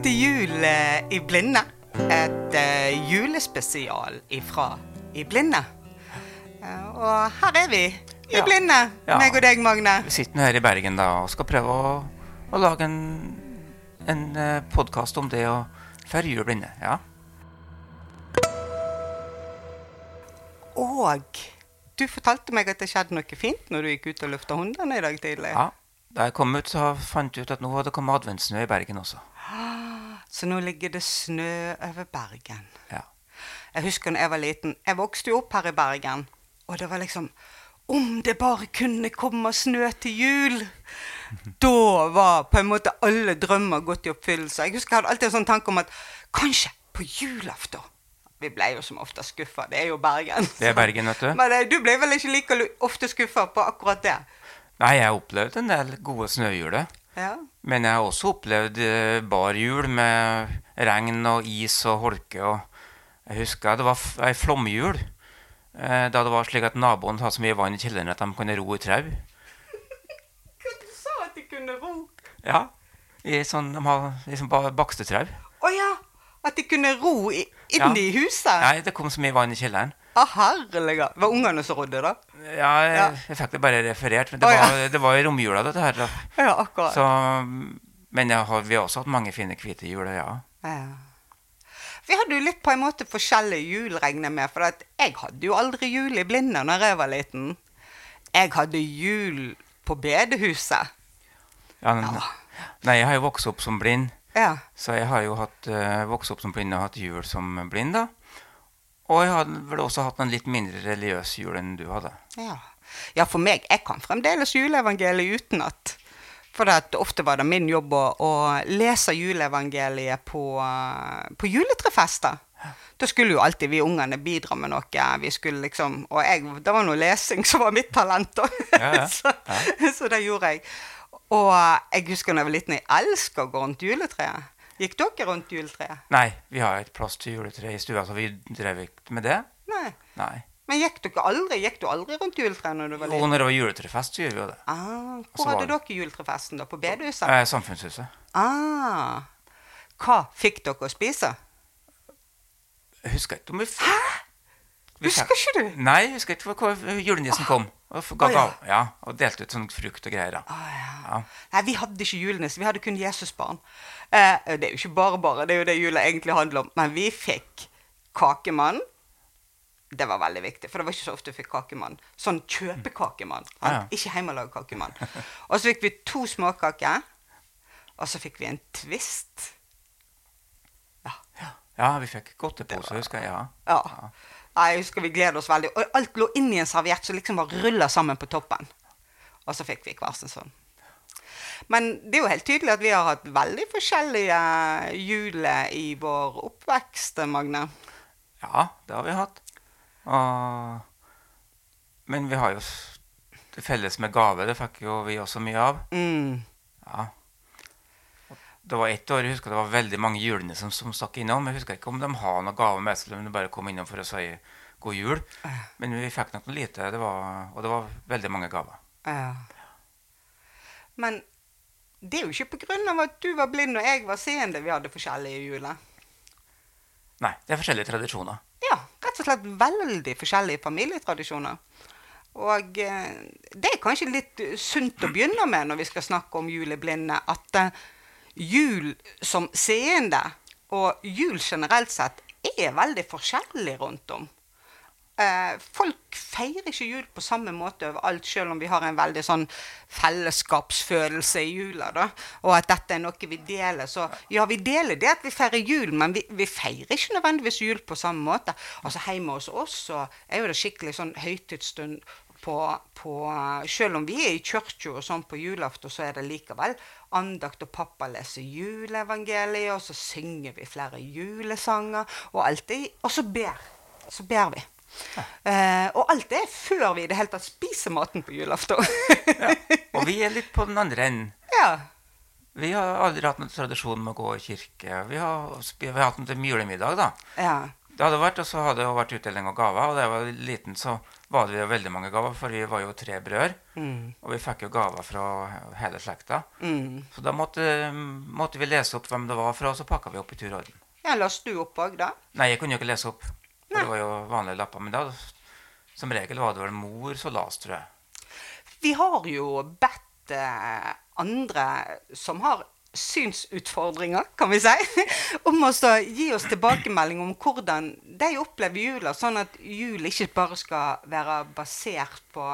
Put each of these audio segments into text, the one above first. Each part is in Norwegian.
Velkommen til jul eh, i blinde. Et uh, julespesial ifra I blinde. Uh, og her er vi, i Ja. blinde. Ja. Meg og deg, Magne. Vi sitter her i Bergen da, og skal prøve å, å lage en, en podkast om det å feire jul blinde. Ja. Og du fortalte meg at det skjedde noe fint når du gikk ut og løfta hundene i dag tidlig. ja. Da jeg kom ut, så fant jeg ut at nå hadde det kommet adventssnø i Bergen også. Så nå ligger det snø over Bergen. Ja. Jeg husker da jeg var liten. Jeg vokste jo opp her i Bergen. Og det var liksom Om det bare kunne komme snø til jul! Da var på en måte alle drømmer gått i oppfyllelse. Jeg husker jeg hadde alltid en sånn tanke om at kanskje på julaften Vi ble jo som ofte skuffa. Det er jo Bergen. Det er Bergen, vet du. Men eh, du ble vel ikke like ofte skuffa på akkurat det? Nei, jeg har opplevd en del gode snøjuler. Ja. Men jeg har også opplevd eh, bar jul med regn og is og holke. Og jeg husker det var ei flomjul. eh, Da det var slik at naboen hadde så mye vann i kjelleren at de kunne ro i trau. Du sa at de kunne ro? Ja. I sånn, de har liksom ba- bakstetrau. Å ja! At de kunne ro i, inn Ja. huset? Nei, det kom så mye vann i kjelleren. Å, herlige. Var ungene som rodde, da? Ja, jeg, Ja. jeg fikk det bare referert. Men det, ja. var, det var i romjula, dette her. Da. Ja, akkurat. Så, men har, vi har også hatt mange fine hvite juler, ja. Ja. Vi hadde jo litt på en måte forskjellige jul, regner jeg med. For jeg hadde jo aldri jul i blinde når jeg var liten. Jeg hadde jul på bedehuset. ja men. Nei, jeg har jo vokst opp som blind. Ja. Så jeg har jo hatt, eh, vokst opp som blind og hatt jul som blind, da. Og jeg hadde vel også hatt en litt mindre religiøs jul enn du hadde. ja. Ja, for meg, jeg kan fremdeles juleevangeliet utenat. For at ofte var det min jobb å, å lese juleevangeliet på, eh, på juletrefester. Da skulle jo alltid vi ungene bidra med noe. Vi skulle liksom, Og jeg, det var noe lesing som var mitt talent. Ja, ja. så, så det gjorde jeg. Og jeg husker da jeg var liten, jeg elska å gå rundt juletreet. Gikk dere rundt juletreet? Nei, vi har et plass til juletre i stua, så vi drev ikke med det. Nei. Nei. Men gikk dere aldri Gikk du aldri rundt juletreet når du var liten? Jo, når det var juletrefest, så gjorde vi jo det. Ah, hvor hadde det- dere juletrefesten, da? På bedehuset? Eh, samfunnshuset. Ah. Hva fikk dere å spise? Jeg husker ikke om vi f- Hæ? Husker ikke du? Nei, jeg husker ikke hvor julenissen kom. Og, ga, Å, ja. ja, og delte ut sånn frukt og greier. da. Ah, ja. Ja. Nei, vi hadde ikke julenisse. Vi hadde kun Jesusbarn. Eh, det er jo ikke bare bare, det er jo det jula egentlig handler om. Men vi fikk kakemann. Det var veldig viktig, for det var ikke så ofte vi fikk kakemann. Sånn kjøpekakemann. Ja. Ikke hjemmelagd kakemann. Og så fikk vi to småkaker. Og så fikk vi en twist. Ja. Ja, vi fikk godtepose, husker jeg. ja. Nei, Jeg husker vi gleder oss veldig. Og alt lå inni en serviett som liksom var rulla sammen på toppen. Og så fikk vi hver sin sånn. Men det er jo helt tydelig at vi har hatt veldig forskjellige juler i vår oppvekst, Magne. Ja, det har vi hatt. Og, men vi har jo det felles med gave. Det fikk jo vi også mye av. Mm. Ja. Det var ett år jeg husker det var veldig mange julene som, som stakk innom. Jeg husker ikke om de har noen gave med seg, eller om de bare kom innom for å si god jul. Men vi fikk nok noe lite, det var, og det var veldig mange gaver. Ja. Men det er jo ikke på grunn av at du var blind og jeg var seende vi hadde forskjellige juler. Nei, det er forskjellige tradisjoner. Ja, rett og slett veldig forskjellige familietradisjoner. Og eh, det er kanskje litt sunt å begynne med når vi skal snakke om juleblinde, at eh, jul som seende og jul generelt sett er veldig forskjellig rundt om. Eh, folk feirer ikke jul på samme måte overalt, selv om vi har en veldig sånn fellesskapsfølelse i jula. da, Og at dette er noe vi deler. Så ja, vi deler det at vi feirer jul, men vi, vi feirer ikke nødvendigvis jul på samme måte. Altså Hjemme hos oss så er jo det skikkelig sånn høytidsstund på, på Selv om vi er i kirka og sånn på julaften, så er det likevel andakt, og pappa leser juleevangeliet, og så synger vi flere julesanger, og alltid, og så ber. Så ber vi. Eh, og alt det er før vi i det hele tatt spiser maten på julaften. Og vi er litt på den andre enden. ja. Vi har aldri hatt noen tradisjon med å gå i kirke. Vi har, vi har hatt en julemiddag, da. Det hadde vært, og så hadde det vært utdeling av gaver. Og da jeg var liten, så var det jo veldig mange gaver, for vi var jo tre brødre. Mm. Og vi fikk jo gaver fra hele slekta. Mm. Så da måtte, måtte vi lese opp hvem det var fra, og så pakka vi opp i tur og orden. Ja, Leste du opp òg, da? Nei, jeg kunne jo ikke lese opp. Det var jo vanlige lapper. Men da, som regel var det vel mor som las, tror jeg. Vi har jo bedt eh, andre som har synsutfordringer, kan vi si, om å gi oss tilbakemelding om hvordan de opplever jula, sånn at jul ikke bare skal være basert på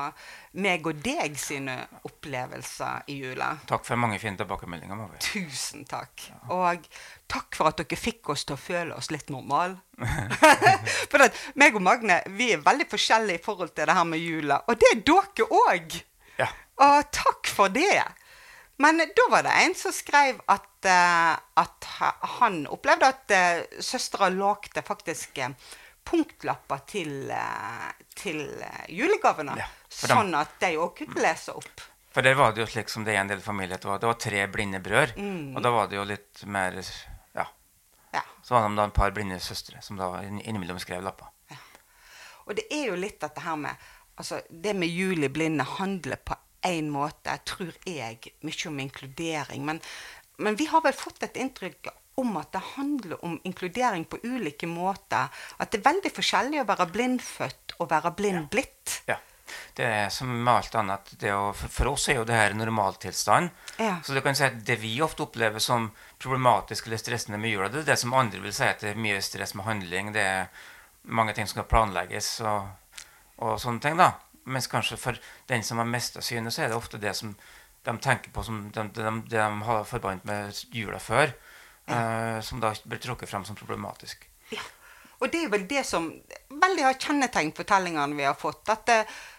meg og deg sine opplevelser i jula. Takk for mange fine tilbakemeldinger. Marie. Tusen takk. Og takk for at dere fikk oss til å føle oss litt normal. for at meg og Magne vi er veldig forskjellige i forhold til det her med jula. Og det er dere òg. Ja. Og takk for det. Men da var det en som skrev at, eh, at han opplevde at uh, søstera lagde faktisk eh, punktlapper til, eh, til eh, julegavene. Ja, sånn at de òg kunne lese opp. For der var det jo slik som det er en del familier. Det var, det var tre blinde brødre. Mm. Og da var det jo litt mer Ja. Ja. Så var det da en par blinde søstre som da inn- innimellom skrev lapper. Og det er jo litt dette her med altså Det med juli blinde handler på en måte, tror jeg, mye om inkludering. Men, men vi har vel fått et inntrykk om at det handler om inkludering på ulike måter. At det er veldig forskjellig å være blindfødt og være blind blitt. Ja. Det er som med alt annet. Det å, for oss er jo det her normaltilstand. Ja. Så du kan si at det vi ofte opplever som problematisk eller stressende med jula, det er det som andre vil si at det er mye stress med handling. Det er mange ting som skal planlegges og, og sånne ting. da. Mens kanskje for den som har mista synet, så er det ofte det som de tenker på som de, de, det de har forbandt med jula før, eh, som da blir trukket frem som problematisk. Ja. Og det er vel det som veldig har kjennetegnet fortellingene vi har fått. At, det... at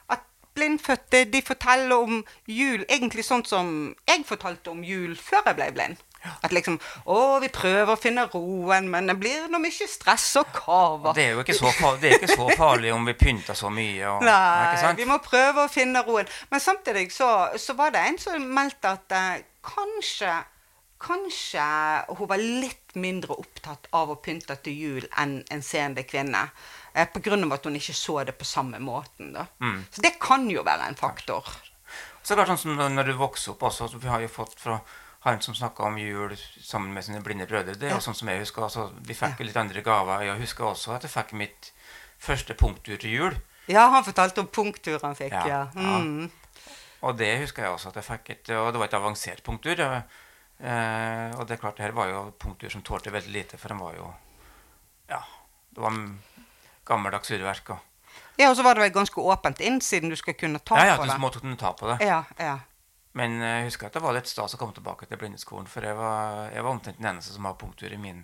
blindfødte de forteller om jul egentlig sånn som jeg fortalte om jul før jeg ble blind. At liksom Å, vi prøver å finne roen, men det blir nå mye stress og kaver. Det er jo ikke så, farlig, det ikke så farlig om vi pynter så mye. Og, Nei, sant? vi må prøve å finne roen. Men samtidig så, så var det en som meldte at eh, kanskje Kanskje hun var litt mindre opptatt av å pynte til jul enn en seende kvinne. Eh, av at hun ikke så det på samme måten. Da. Mm. Så det kan jo være en faktor. Så det er sånn som når- du vokser opp også, så Vi har jo fått fra han som snakka om jul sammen med sine blinde brødre. Det er Ja. jo sånn som jeg husker. Altså, vi fikk jo litt andre gaver. Jeg husker også at jeg fikk mitt første punktur til jul. Ja, han fortalte om punktur han fikk. Ja, Ja. ja. Mm. Og det husker jeg også at jeg fikk et Og det var et avansert punktur. eh, og det er klart, det her var jo punktur som tålte veldig lite, for den var jo Ja. Det var gammeldags urverk. Og, ja, og så var det vel ganske åpent inn, siden du skal kunne ta ja, ja, på du det. måtte kunne ta på det. Ja, ja. Men eh, jeg husker at det var litt stas å komme tilbake til blindeskolen, for jeg var, jeg var omtrent den eneste som har punktur i min,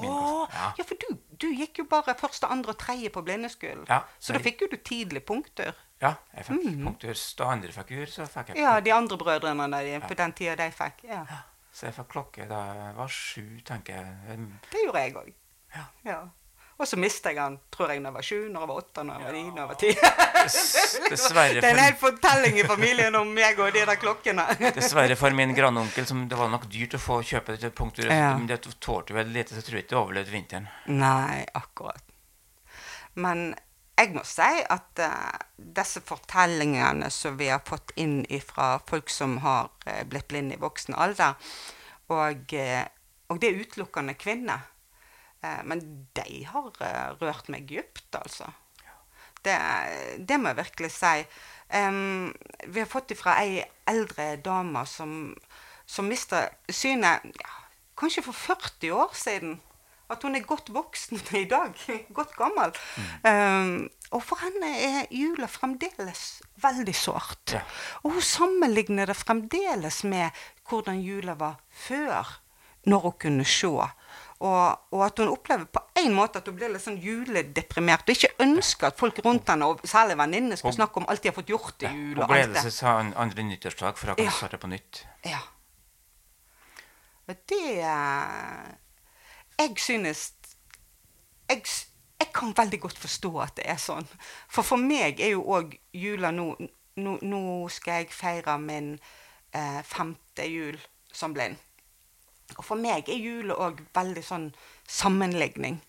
min Åh. Ja. ja, for du, du gikk jo bare første, andre og tredje på blindeskolen. Ja, så da jeg- fikk jo du tidlig punktur. ja, jeg fikk punktur. Da andre fikk ur, så fikk jeg punktur. Ja, de andre brødrene der, de, på den tida de fikk. Ja. Så jeg fikk klokke da jeg var sju, tenker jeg. Det gjorde jeg òg. Ja. Og så mista jeg han, tror jeg, når jeg var sju, når jeg var åtte, når jeg var ni, når jeg var ti. Dessverre Det er en hel fortelling i familien om meg og de der klokkene. dessverre for min grandonkel, som det var nok dyrt å få kjøpe til punktet, Ja. Men det tålte vel lite, så tror jeg ikke det overlevde vinteren. Nei, akkurat. Men jeg må si at uh, disse fortellingene som vi har fått inn fra folk som har uh, blitt blinde i voksen alder, og, uh, og det er utelukkende kvinner, eh, men de har eh, rørt meg dypt, altså. Det, det må jeg virkelig si. Um, vi har fått fra ei eldre dame som, som mista synet ja, kanskje for 40 år siden. At hun er godt voksen i dag. Godt gammel. Em, og for henne er jula fremdeles veldig sårt. Ja. Og hun sammenligner det fremdeles med hvordan jula var før, når hun kunne se. Og, og at hun opplever på en måte at hun blir litt sånn juledeprimert. Og ikke ønsker at folk rundt henne, og særlig venninnene, skal snakke om alt de har fått gjort i jul. Og og glede seg til an- andre nyttårsdag for da kan Ja. starte på nytt. Ja. Det eh, Jeg synes jeg, jeg kan veldig godt forstå at det er sånn. For for meg er jo òg jula nå, nå Nå skal jeg feire min eh, femte jul som blind. Og for meg er jula òg veldig sånn sammenligning.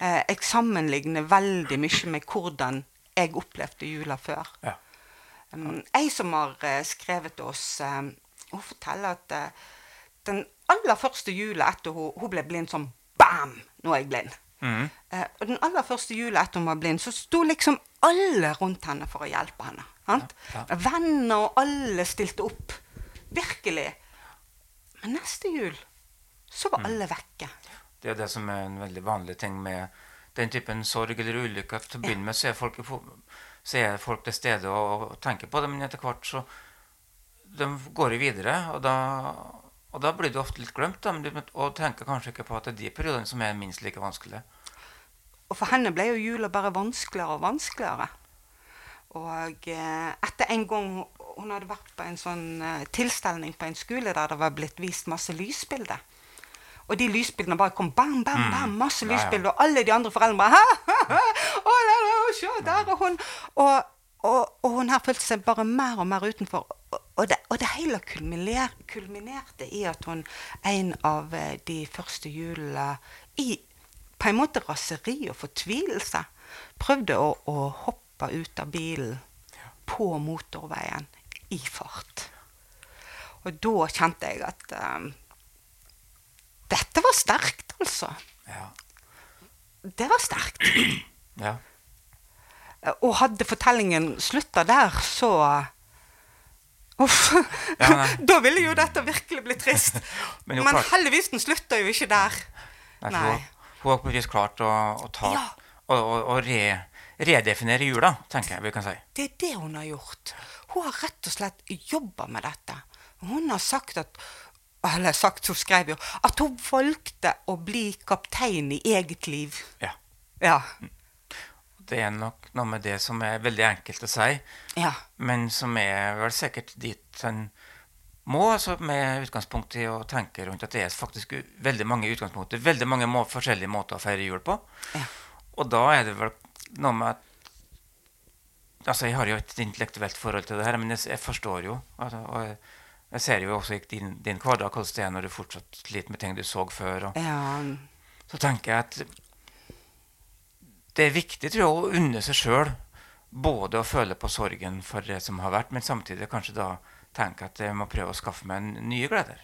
Eh, jeg sammenligner veldig mye med hvordan jeg opplevde jula før. Ja. Um, ei som har eh, skrevet til oss, um, hun forteller at uh, den aller første jula etter hun, hun ble blind, sånn bam, nå er jeg blind. Mm. Uh, og den aller første jula etter hun var blind, så sto liksom alle rundt henne for å hjelpe henne. Ja, Ja, Venner og alle stilte opp. Virkelig. Men neste jul så Mm. var alle vekke. Det er det som er en veldig vanlig ting med den typen sorg eller ulykke. Til å begynne med så er folk, så er folk til stede og, og tenker på det, men etter hvert så de går jo videre. Og da, og da blir det ofte litt glemt, da, men de, og tenker kanskje ikke på at det er de periodene som er minst like vanskelige. Og for henne ble jo jula bare vanskeligere og vanskeligere. Og eh, etter en gang hun hadde vært på en sånn eh, tilstelning på en skole der det var blitt vist masse lysbilder. Og de lysbildene bare kom bam, bam, bam, masse Mm. Ja, ja. lysbilder. Og alle de andre foreldrene bare ha, ha, ha, å, se, der er hun. Og, og, og hun her følte seg bare mer og mer utenfor. Og, det, og det hele kulminer, kulminerte i at hun en av eh, de første julene i på en måte raseri og fortvilelse prøvde å, å hoppe ut av bilen på motorveien i fart. Og da kjente jeg at eh, dette var sterkt, altså. Ja. Det var sterkt. ja. Og hadde fortellingen slutta der, så Uff. Ja, da ville jo dette virkelig bli trist. Men Men, heldigvis den slutta jo ikke der. Nei, Nei. Hun, har på et vis klart å, å ta Ja. å, å re, redefinere jula, tenker jeg vi kan si. Det er det hun har gjort. Hun har rett og slett jobba med dette. Hun har sagt at eller sagt, hun skrev jo at hun valgte å bli kaptein i eget liv. Ja. Ja. Det er nok noe med det som er veldig enkelt å si, Ja. men som er vel sikkert dit en må, altså med utgangspunkt i å tenke rundt at det er faktisk veldig mange utgangspunkter, veldig mange må, forskjellige måter å feire jul på. Ja. Og da er det vel noe med at Altså, jeg har jo et intellektuelt forhold til det her, men jeg, jeg forstår jo. Altså, og jeg, ser jo også i din, din hverdag hvordan det er når du fortsatt sliter med ting du så før. Ja. så tenker jeg at det er viktig tror jeg, å unne seg sjøl både å føle på sorgen for det som har vært, men samtidig kanskje da tenke at jeg må prøve å skaffe meg en- nye gleder.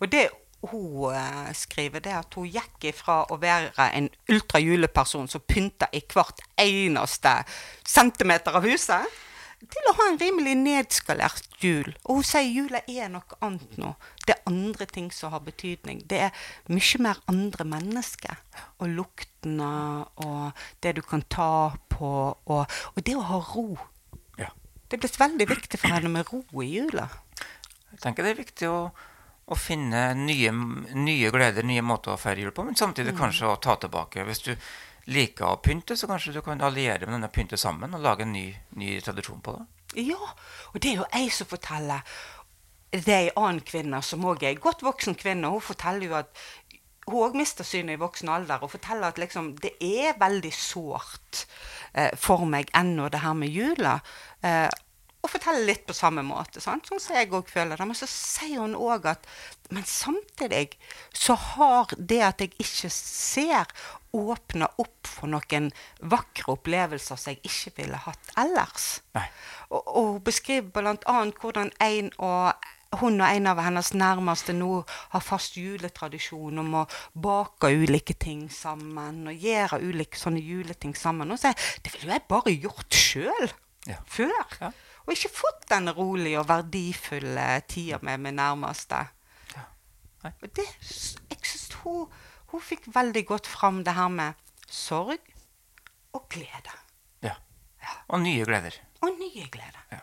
Og det hun eh, skriver, det at hun gikk ifra å være en ultrajuleperson som pynta i hvert eneste centimeter av huset, til å ha en rimelig nedskalert jul. Og hun sier jula er noe annet nå. Det er andre ting som har betydning. Det er mye mer andre mennesker. Og luktene og det du kan ta på, og, og det å ha ro. Ja. Det er blitt veldig viktig for henne med ro i jula. Jeg tenker det er viktig å, å finne nye, nye gleder, nye måter å feire jul på, men samtidig kanskje å ta tilbake. Hvis du liker å pynte, så kanskje du kan alliere med denne pynte sammen og lage en ny, ny tradisjon på det. Ja, og det er jo jeg som forteller Det er ei annen kvinne som òg er ei godt voksen kvinne. Hun forteller jo at hun òg mister synet i voksen alder og forteller at liksom, det er veldig sårt eh, for meg ennå, det her med jula. Eh, og forteller litt på samme måte, sant? sånn som jeg òg føler det. Men så sier hun òg at Men samtidig så har det at jeg ikke ser, åpna opp for noen vakre opplevelser som jeg ikke ville hatt ellers. Nei. Og, og hun beskriver bl.a. hvordan en og hun og en av hennes nærmeste nå har fast juletradisjon om å bake ulike ting sammen og gjøre ulike sånne juleting sammen. Og så sier det ville jeg bare gjort sjøl Ja. før. Ja. Og ikke fått denne rolige og verdifulle tida med min nærmeste. Ja. Og det, jeg synes hun, hun fikk veldig godt fram det her med sorg og glede. Ja. Og nye gleder. Og nye gleder. Ja.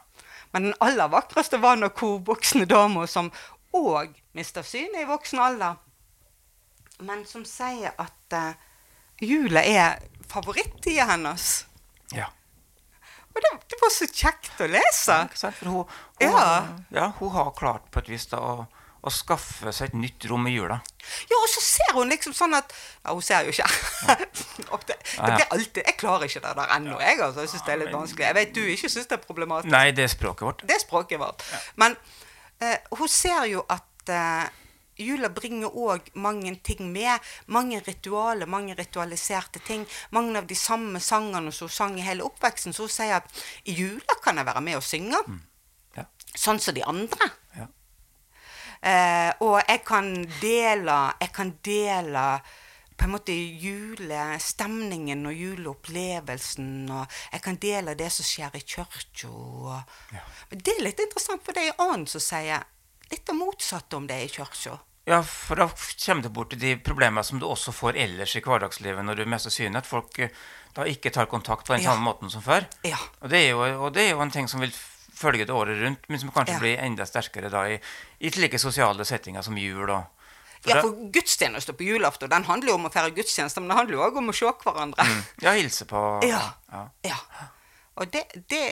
Men den aller vakreste var nok hun voksne dama som òg mista synet i voksen alder, men som sier at uh, jula er favorittida hennes. Ja. Og det, det var så kjekt å lese. Sant? For hun, hun, Ja. ja, hun har klart på et vis da å, å skaffe seg et nytt rom i jula. Ja, og så ser hun liksom sånn at Ja, hun ser jo ikke. Det, det Ja, ja. alltid Jeg klarer ikke det der ennå, jeg. altså. Jeg syns det er litt vanskelig. Jeg vet du ikke syns det er problematisk. Nei, det er språket vårt. Det er språket vårt. Men eh, hun ser jo at eh, jula bringer òg mange ting med. Mange ritualer, mange ritualiserte ting. Mange av de samme sangene som hun sang i hele oppveksten. Så hun sier at i jula kan jeg være med og synge. Ja. Sånn som de andre. Ja. Eh, og jeg kan dele Jeg kan dele på en måte julestemningen og juleopplevelsen. Og jeg kan dele det som skjer i kirka. Ja. Men det er litt interessant, for det er en annen som sier litt av motsatte om det i kirka. Ja, for da kommer du bort til de problemene som du også får ellers i hverdagslivet når du er mest synlig, at folk eh, da ikke tar kontakt på den Ja. samme måten som før. Ja. Og det, jo, og det er jo en ting som vil følge det året rundt, men som kanskje Ja. blir enda sterkere da i, i slike sosiale settinger som jul. Og, for Ja, for gudstjeneste på julaften den handler jo om å feire gudstjeneste, men det handler jo òg om å se hverandre. ja, hilse på Ja. ja. Ja. Og det, det,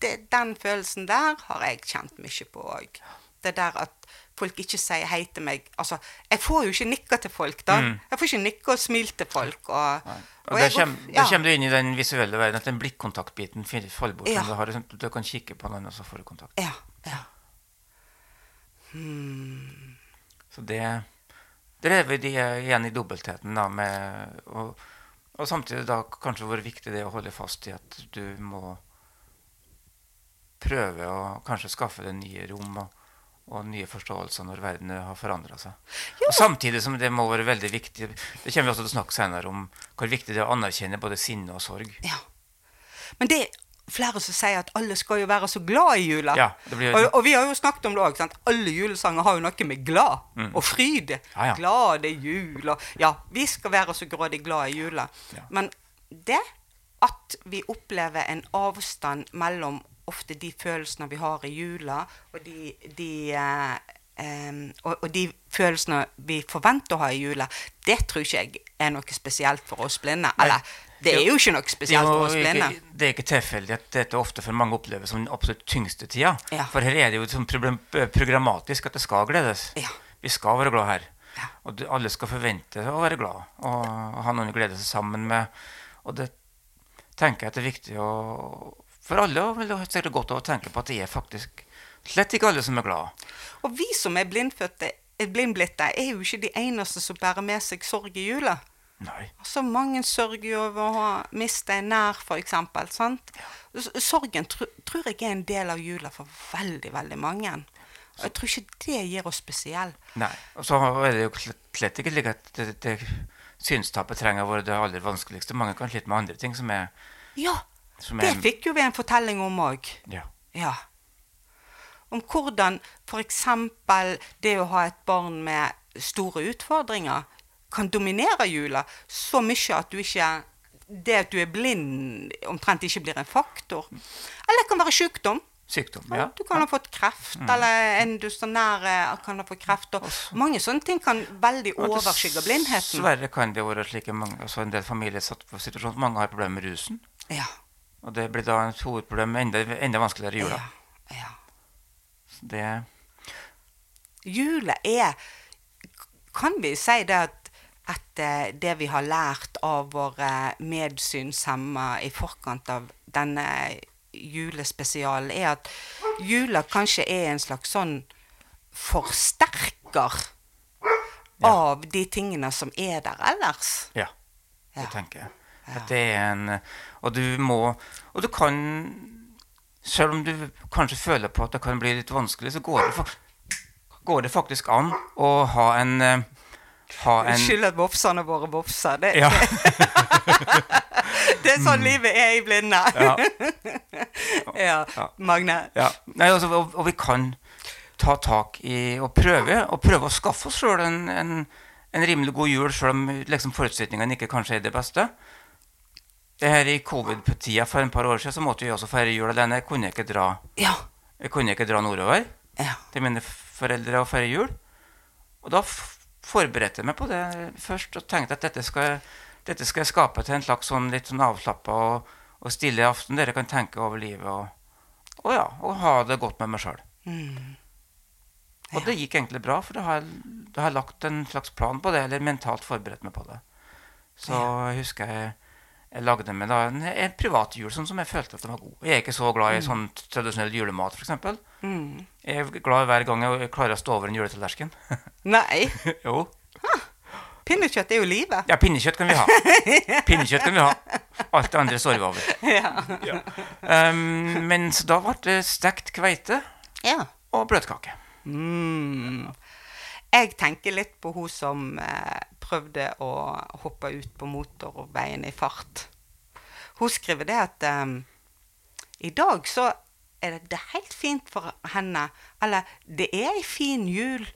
det, den følelsen der har jeg kjent mye på òg. Det der at folk ikke sier hei til meg. Altså, jeg får jo ikke nikka til folk, da. Jeg får ikke nikka og smil til folk. Og, Og og der kommer, ja. der kommer du inn i den visuelle verden, at den blikkontaktbiten faller bort. Ja. Du, har, liksom- du kan kikke på noen, og så får du kontakt. Ja, ja. Så det Der vi de igjen i dobbeltheten, da, med og, og samtidig da kanskje hvor viktig det er å holde fast i at du må prøve å kanskje skaffe deg nye rom og, og nye forståelser når verden har forandra seg. Og samtidig som det må være veldig viktig Det kommer vi også til å snakke senere om hvor viktig det er å anerkjenne både sinne og sorg. ja. Men det er flere som sier at alle skal jo være så glad i jula. Ja, blir- og, og vi har jo snakket om det òg. Alle julesanger har jo noe med glad og fryd Mm. Ja, ja. Glade jul og Ja, vi skal være så grådig glad i jula. Ja. Men det at vi opplever en avstand mellom ofte de følelsene vi har i jula, og de, de eh, em, og, og de følelsene vi forventer å ha i jula, det tror ikke jeg er noe spesielt for oss blinde. Eller, det er jo ikke noe spesielt for oss blinde. ikke, det er ikke tilfeldig at dette ofte for mange oppleves som den absolutt tyngste tida. Ja. For her er det jo sånn programmatisk at det skal gledes. Ja. Vi skal være glad her. Ja. Og alle skal forvente å være glad og, ha noen å glede seg sammen med. Og det tenker jeg at det er viktig å, for alle vil det godt av å tenke på at det er faktisk slett ikke alle som er glad. Og vi som er blindfødte, er blindblitte, er jo ikke de eneste som bærer med seg sorg i jula. Nei. Altså, mange sørger jo over å ha miste en nær, f.eks. sant? S- Sorgen tr tror jeg er en del av jula for veldig, veldig mange. Og jeg tror ikke det gir oss spesiell. Nei. Og så er det jo slett, ikke slik at det, det, synstapet trenger å være det aller vanskeligste. Mange kan slite med andre ting som er, Ja, det fikk jo vi en fortelling om òg. ja. Ja. Om hvordan f.eks. det å ha et barn med store utfordringer kan dominere jula så mye at du ikke det at du er blind, omtrent ikke blir en faktor. Eller det kan være sykdom. Sykdom. Ja. Du kan ha fått kreft, eller en du står nær eh, kan ha fått kreft. Og mange sånne ting kan veldig overskygge blindheten. Dessverre kan det være slik mange, altså en del familier satt på situasjonen mange har problemer med rusen. Ja. Og det blir da et hovedproblem enda, enda vanskeligere i jula. ja. ja. Så Det, Jula er Kan vi si det at, at eh, det vi har lært av våre medsynshemma i forkant av denne julespesialen, er at jula kanskje er en slags sånn forsterker av de tingene som er der ellers? ja, Ja. det tenker jeg. At det er en Og du må Og du kan Selv om du kanskje føler på at det kan bli litt vanskelig, så går det, fa- går det faktisk an å ha en eh, ha en Unnskyld at vofsene våre vofser. Det, ja, det er sånn livet er i blinde. ja, ja. Ja. Magne. ja. Nei, altså, og, og vi kan ta tak i og prøve, og prøve å skaffe oss sjøl en, en, en rimelig god jul, sjøl om liksom, forutsetningene ikke kanskje er det beste. Det her I covid-tida for en par år siden så måtte vi også feire jul alene. Jeg kunne ikke dra, Ja. jeg kunne ikke dra nordover ja. til mine foreldre og feire jul. Og da forberedte jeg meg på det først og tenkte at dette skal, dette skal jeg skape til en slags sånn litt sånn avslappa og, og stille aften der jeg kan tenke over livet og, og ja, og ha det godt med meg sjøl. Mm. Og det gikk egentlig bra, for da har, jeg- da har jeg lagt en slags plan på det, eller mentalt forberedt meg på det. Så jeg husker jeg, jeg lagde meg da en, en privat jul, sånn som jeg følte at den var god. Jeg er ikke så glad i sånn tradisjonell julemat, f.eks. Mm. Jeg er glad hver gang jeg klarer å stå over en juletallerken. Nei. jo. Pinnekjøtt er jo livet. Ja, pinnekjøtt kan vi ha. Pinnekjøtt kan vi ha. Alt det andre står vi over. Ja. Um, men så da ble det stekt kveite ja. og bløtkake. Mm. Jeg tenker litt på hun som eh, prøvde å hoppe ut på motorveien i fart. Hun skriver det at eh, i dag så er det, det er helt fint for henne Eller det er ei fin jul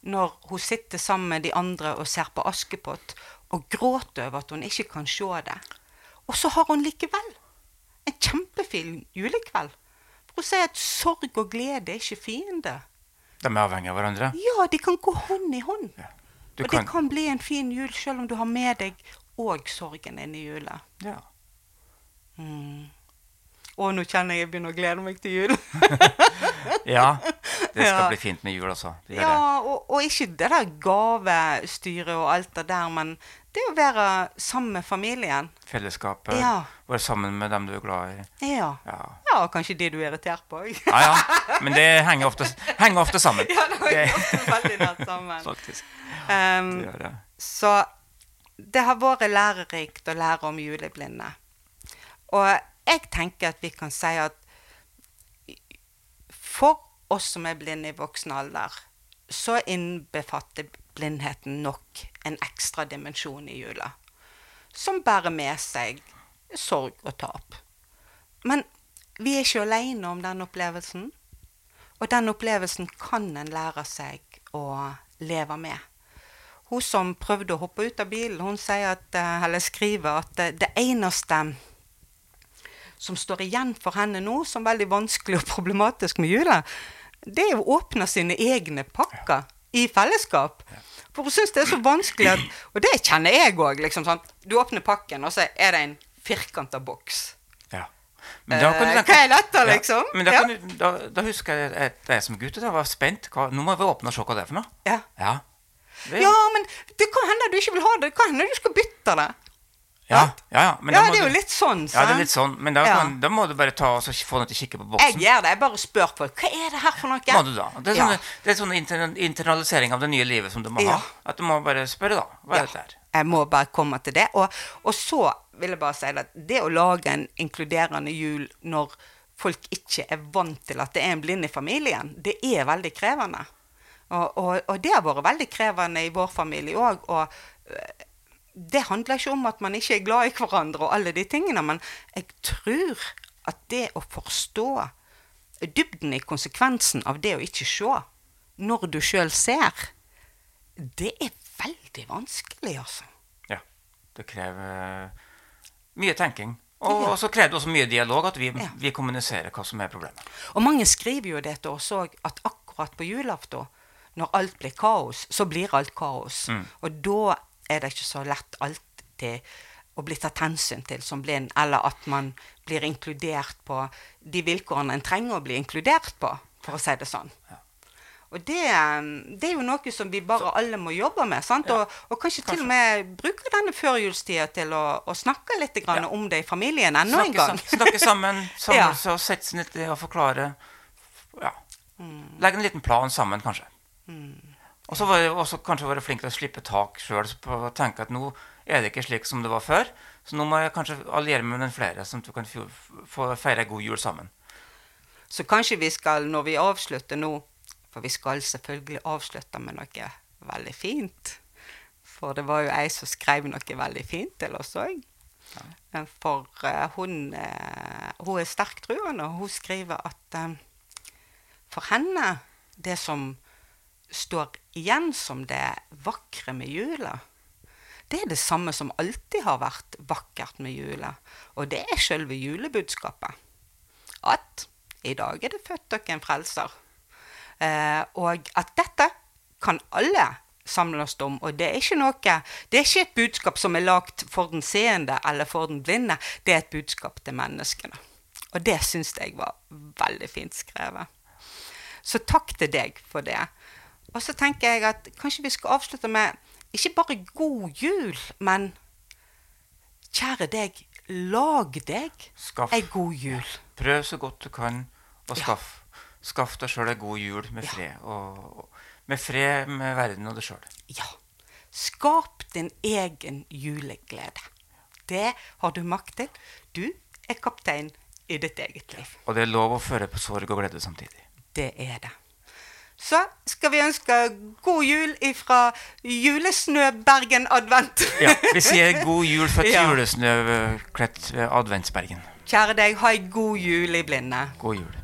når hun sitter sammen med de andre og ser på Askepott og gråter over at hun ikke kan se det. Og så har hun likevel en kjempefin julekveld. For hun sier at sorg og glede er ikke fiender. De er avhengig av hverandre. Ja, de kan gå hånd i hånd. Ja. Og kan, det kan bli en fin jul selv om du har med deg òg sorgen inn i jula. ja. Mm. Å, nå kjenner jeg jeg begynner å glede meg til jul. ja, det skal Ja. bli fint med jul, altså. Ja, og, og ikke det der gavestyret og alt det der, men det er å være sammen med familien. Fellesskapet. Ja. Være sammen med dem du er glad i. Ja. Ja. ja kanskje de du er irritert på òg. ja, ja. Men det henger ofte, henger ofte sammen. ja, det henger ofte veldig nært sammen. Faktisk. Um, Det gjør det. Så det har vært lærerikt å lære om juleblinde. Og jeg tenker at vi kan si at for oss som er blinde i voksen alder, så innbefatter blindheten nok en ekstra dimensjon i jula. Som bærer med seg sorg og tap. Men vi er ikke alene om den opplevelsen. Og den opplevelsen kan en lære seg å leve med. Hun som prøvde å hoppe ut av bilen, hun sier at, eh, skriver at det, det eneste som står igjen for henne nå som veldig vanskelig og problematisk med jula, det er å åpne sine egne pakker i fellesskap. For hun syns det er så vanskelig at Og det kjenner jeg òg. Liksom, sånn. Du åpner pakken, og så er det en firkanta boks. Ja. Men da kan du Eh, hva er dette, Ja, liksom? Men da, kan du, da, da husker jeg at jeg som gutt var spent. Hva, nå må vi åpne og se hva det er for noe. Ja. Ja. Det, ja, men det kan hende du ikke vil ha det. Det kan hende du skal bytte det. Ja, ja, ja. Men ja, det er jo litt sånn. Ja, det er litt sånn. Men da, kan, da må du bare ta og få noe til å kikke på boksen. Jeg gjør det. Jeg bare spør folk hva er det her for noe. Må du da? Det er sånn, det er sånn inter, internalisering av det nye livet som du må ha. At du må bare spørre, da. Hva er dette her? Jeg må bare komme til det. Og, og så vil jeg bare si at det å lage en inkluderende jul når folk ikke er vant til at det er en blind i familien, det er veldig krevende. Og, og, og det har vært veldig krevende i vår familie òg. Det handler ikke om at man ikke er glad i hverandre og alle de tingene, men jeg tror at det å forstå dybden i konsekvensen av det å ikke se, når du sjøl ser, det er veldig vanskelig, altså. Ja. Det krever eh, mye tenking. Og ja. så krever det også mye dialog, at vi, Ja. vi kommuniserer hva som er problemet. Og mange skriver jo det til oss òg, at akkurat på julaften, når alt blir kaos, så blir alt kaos. Mm. Og da er det ikke så lett alltid å bli tatt hensyn til som blind, eller at man blir inkludert på de vilkårene en trenger å bli inkludert på, for å si det sånn. Og det, det er jo noe som vi bare alle må jobbe med. sant? Ja. Og, og kanskje, til og med bruke denne førjulstida til å, å snakke litt grann Ja. om det i familien enda en gang. Sammen, snakke sammen, samle Ja. seg og sette seg ned og forklare. Ja. Mm. Legge en liten plan sammen, kanskje. Og så var jeg også kanskje være flink til å slippe tak sjøl og tenke at nå er det ikke slik som det var før. Så nå må jeg kanskje alliere meg med den flere, sånn at du kan få feire god jul sammen. Så kanskje vi skal, når vi avslutter nå For vi skal selvfølgelig avslutte med noe veldig fint. For det var jo ei som skrev noe veldig fint til oss òg. For uh, hun, uh, hun er sterkt truende, og hun skriver at eh, for henne, det som står igjen som det vakre med jula, det er det samme som alltid har vært vakkert med jula, og det er selve julebudskapet. At i dag er det født dere en frelser. Eh, og at dette kan alle samle oss om, og det er ikke noe Det er ikke et budskap som er lagt for den seende eller for den blinde, det er et budskap til menneskene. Og det syns jeg var veldig fint skrevet. Så takk til deg for det. Og så tenker jeg at kanskje vi skal avslutte med ikke bare god jul, men kjære deg, lag deg Skaff. ei god jul. Prøv så godt du kan, og Ja. skaff, skaff deg sjøl ei god jul med fred. Og, og, med fred med verden og deg sjøl. Ja. Skap din egen juleglede. Det har du makt til. Du er kaptein i ditt eget liv. Og det er lov å føre på sorg og glede samtidig. Det er det. Så skal vi ønske god jul ifra Julesnø-Bergen Advent. Ja, Vi sier god jul fra Ja. julesnøkledt Adventsbergen. Kjære deg, ha ei god jul i blinde. God jul.